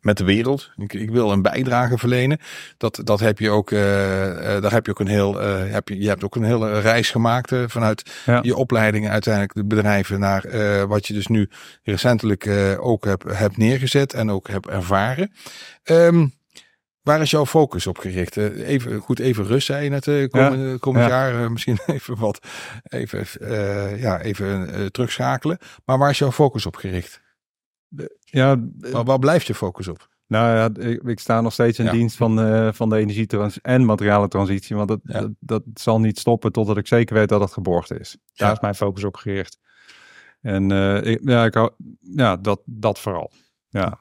met de wereld. Ik, ik wil een bijdrage verlenen. Dat, dat heb je ook, daar heb je ook een heel, heb je, je hebt ook een hele reis gemaakt vanuit Ja. je opleidingen, uiteindelijk de bedrijven naar wat je dus nu recentelijk ook hebt, hebt neergezet en ook hebt ervaren. Ehm, waar is jouw focus op gericht? Eh, Even, goed, even rust zei je net, eh, komend, komend Ja. jaar. eh, misschien even wat, even, ja, even terugschakelen. Maar waar is jouw focus op gericht? Ja, Waar, waar blijft je focus op? Nou ja, ik, ik sta nog steeds in Ja. dienst van, van de energietrans en materiale transitie. Want dat, dat, dat zal niet stoppen totdat ik zeker weet dat het geborgd is. Daar is mijn focus op gericht. En ik, ja, ik ja dat, dat vooral. Ja,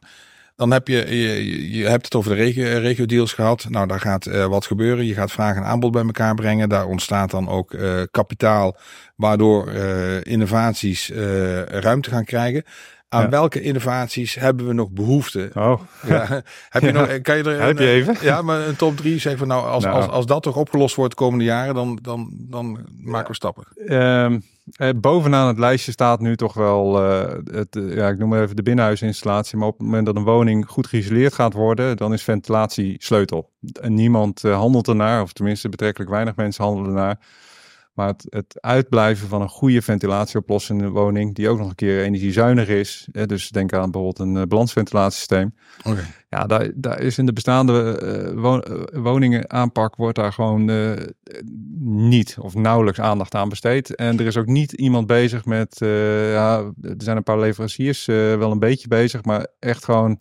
Dan heb je, je, je hebt het over de regio, regio deals gehad. Nou, daar gaat eh, wat gebeuren. Je gaat vraag en aanbod bij elkaar brengen. Daar ontstaat dan ook eh, kapitaal, waardoor eh, innovaties eh, ruimte gaan krijgen. Aan Ja. welke innovaties hebben we nog behoefte? oh, Ja. heb je Ja. nog, kan je er Heb je even? Ja, maar een top drie zeg van nou, als, Nou. als, als dat toch opgelost wordt de komende jaren, dan, dan, dan maken we stappen. Ehm, eh, bovenaan het lijstje staat nu toch wel, eh, het, eh, ja, ik noem maar even de binnenhuisinstallatie. Maar op het moment dat een woning goed geïsoleerd gaat worden, dan is ventilatie sleutel. En niemand handelt ernaar, of tenminste betrekkelijk weinig mensen handelen ernaar. Maar het, het uitblijven van een goede ventilatieoplossing in de woning, die ook nog een keer energiezuinig is. Hè, dus denk aan bijvoorbeeld een eh, balansventilatiesysteem. Ja, daar, daar is in de bestaande eh, wo- eh, woningen aanpak wordt daar gewoon niet of nauwelijks aandacht aan besteed. En er is ook niet iemand bezig met, ja, er zijn een paar leveranciers wel een beetje bezig, maar echt gewoon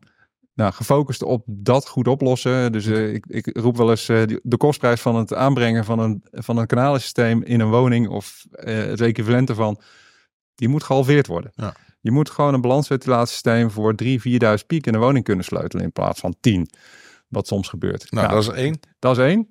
nou, gefocust op dat goed oplossen. Dus eh, ik, ik roep wel eens eh, de kostprijs van het aanbrengen van een, van een kanalensysteem in een woning of eh, het equivalent ervan, die moet gehalveerd worden. Ja. Je moet gewoon een balansventilatiesysteem voor 3.000, 4.000 piek in de woning kunnen sleutelen in plaats van 10. Wat soms gebeurt. Nou, Ja, dat is één. dat is één.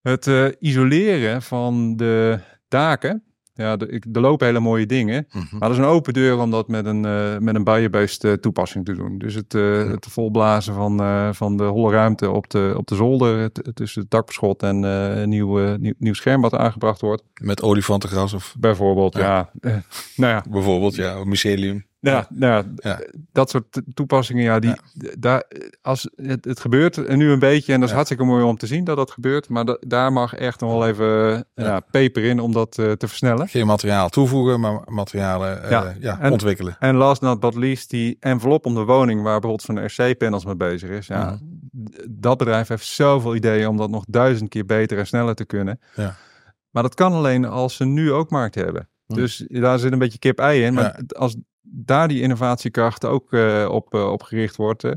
Het isoleren van de daken. Ja, de- ik- er lopen hele mooie dingen. Mhm. Maar dat is een open deur om dat met een, eh met een biobased eh, toepassing te doen. Dus het, eh, het volblazen van, van de holle ruimte op de, op de zolder. Tussen het dakbeschot en een nieuw, nieuw, nieuw scherm wat aangebracht wordt. Met olifantengras of Bijvoorbeeld, Ja. ja. nou ja, bijvoorbeeld, ja, mycelium. Ja, nou ja, Ja. dat soort to- toepassingen, ja, die, daar, als het, het gebeurt nu een beetje, en dat is Ja. hartstikke mooi om te zien dat dat gebeurt, maar da- daar mag echt nog wel even eh, ja. peper in om dat eh, te versnellen. Geen materiaal toevoegen, maar materialen eh. En- ontwikkelen. En last not but least, die envelop om de woning, waar bijvoorbeeld zo'n RC-panels mee bezig is, ja, Mhm. dat bedrijf heeft zoveel ideeën om dat nog duizend keer beter en sneller te kunnen. Ja. Maar dat kan alleen als ze nu ook markt hebben. Mhm. Dus daar zit een beetje kip-ei in. Maar als daar die innovatiekracht ook eh, op, eh, op gericht wordt, eh,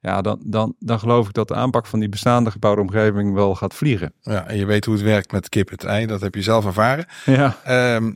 ja, dan, dan, dan geloof ik dat de aanpak van die bestaande gebouwde omgeving wel gaat vliegen. Ja, en je weet hoe het werkt met kip het ei. Dat heb je zelf ervaren. Ja, Ehm,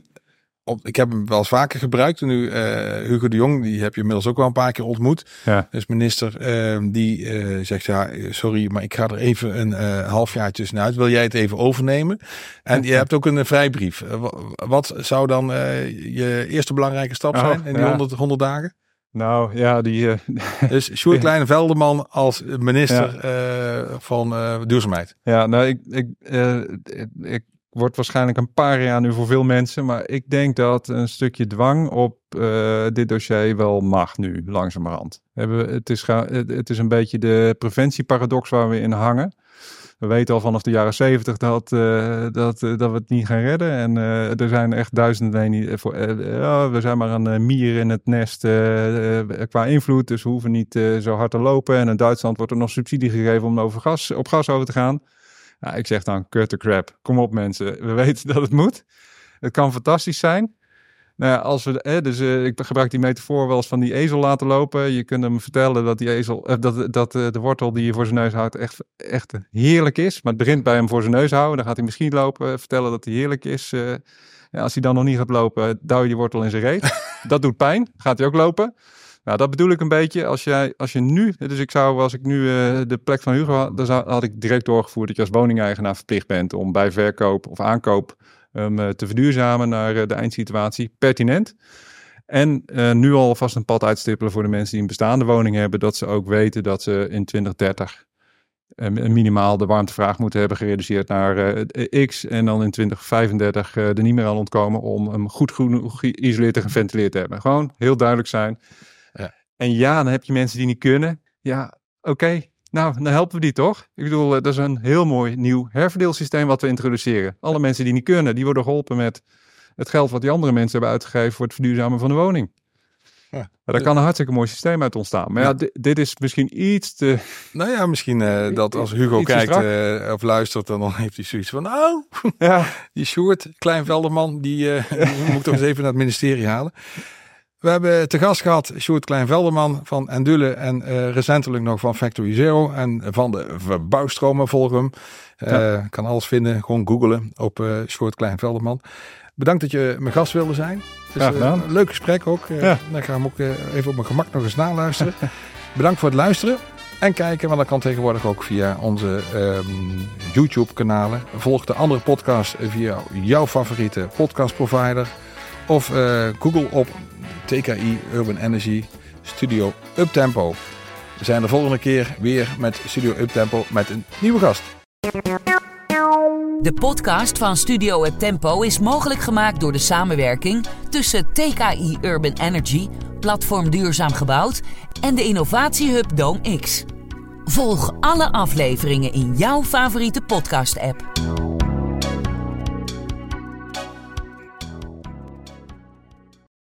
op, ik heb hem wel eens vaker gebruikt. En nu eh, Hugo de Jong, die heb je inmiddels ook wel een paar keer ontmoet. ja. Dus minister, ehm, die eh, zegt ja, sorry, maar ik ga er even een eh halfjaar tussenuit. Wil jij het even overnemen? En je hebt ook een eh, vrijbrief. Eh, wa- wat zou dan eh, je eerste belangrijke stap Oh, zijn in die ja. 100, 100 dagen? Nou ja, die, eh, Dus Sjoerd Kleine Veldeman als minister eh, van eh, duurzaamheid. Ja, nou, ik, ik, eh, ik, ik word waarschijnlijk een paar jaar nu voor veel mensen, maar ik denk dat een stukje dwang op eh, dit dossier wel mag nu, langzamerhand. Hebben, het, is het, is een beetje de preventieparadox waar we in hangen. We weten al vanaf de jaren zeventig dat, eh, dat, eh, dat we het niet gaan redden. En er zijn echt duizenden niet voor. we zijn maar een mier in het nest qua invloed. Dus we hoeven niet zo hard te lopen. En in Duitsland wordt er nog subsidie gegeven om over gas, op gas over te gaan. Ja, ik zeg dan, cut the crap. Kom op mensen, we weten dat het moet. Het kan fantastisch zijn. Nou als we, dus, eh, ik gebruik die metafoor wel eens van die ezel laten lopen. Je kunt hem vertellen dat die ezel, eh, dat, dat eh, de wortel die je voor zijn neus houdt echt, echt heerlijk is. Maar het begint bij hem voor zijn neus houden. Dan gaat hij misschien lopen, vertellen dat hij heerlijk is. Ja, als hij dan nog niet gaat lopen, duw je die wortel in zijn reet. dat doet pijn. Gaat hij ook lopen. Nou, dat bedoel ik een beetje. Als, jij, als je nu, dus ik zou, als ik nu eh, de plek van Hugo had, dan zou, had ik direct doorgevoerd dat je als woningeigenaar verplicht bent om bij verkoop of aankoop um, uh, te verduurzamen naar uh, de eindsituatie pertinent. En uh, nu alvast een pad uitstippelen voor de mensen die een bestaande woning hebben, dat ze ook weten dat ze in 2030 en minimaal de warmtevraag moeten hebben gereduceerd naar eh, X. En dan in 2035 uh, er niet meer aan ontkomen om hem goed geïsoleerd en geventileerd te hebben. Gewoon heel duidelijk zijn. En ja, dan heb je mensen die niet kunnen. Ja, oké. Nou, dan helpen we die toch? Ik bedoel, dat is een heel mooi nieuw herverdeelsysteem wat we introduceren. Alle mensen die niet kunnen, die worden geholpen met het geld wat die andere mensen hebben uitgegeven voor het verduurzamen van de woning. Ja. Maar daar kan een hartstikke mooi systeem uit ontstaan. Maar ja, dit, is misschien iets te... Nou ja, misschien uh, dat als Hugo kijkt uh, of luistert, dan heeft hij zoiets van... Nou, ja. die Sjoerd, Kleinvelderman, die, uh, die moet toch eens even naar het ministerie halen. We hebben te gast gehad Sjoerd Kleinvelderman van Endule en uh, recentelijk nog van Factory Zero en van de verbouwstromen volgen. Ja. Kan alles vinden, gewoon googlen op uh, Sjoerd Kleinvelderman. Bedankt dat je mijn gast wilde zijn. Dus, Graag gedaan. Uh, leuk gesprek ook. Uh, ja. Dan ga ik hem ook uh, even op mijn gemak nog eens naluisteren. Bedankt voor het luisteren en kijken, want dat kan tegenwoordig ook via onze um, YouTube-kanalen. Volg de andere podcast via jouw favoriete podcastprovider. Of Google op TKI Urban Energy Studio Uptempo. We zijn de volgende keer weer met Studio Uptempo met een nieuwe gast. De podcast van Studio Up Tempo is mogelijk gemaakt door de samenwerking tussen TKI Urban Energy, Platform Duurzaam Gebouwd en de innovatiehub Dome X. Volg alle afleveringen in jouw favoriete podcast-app.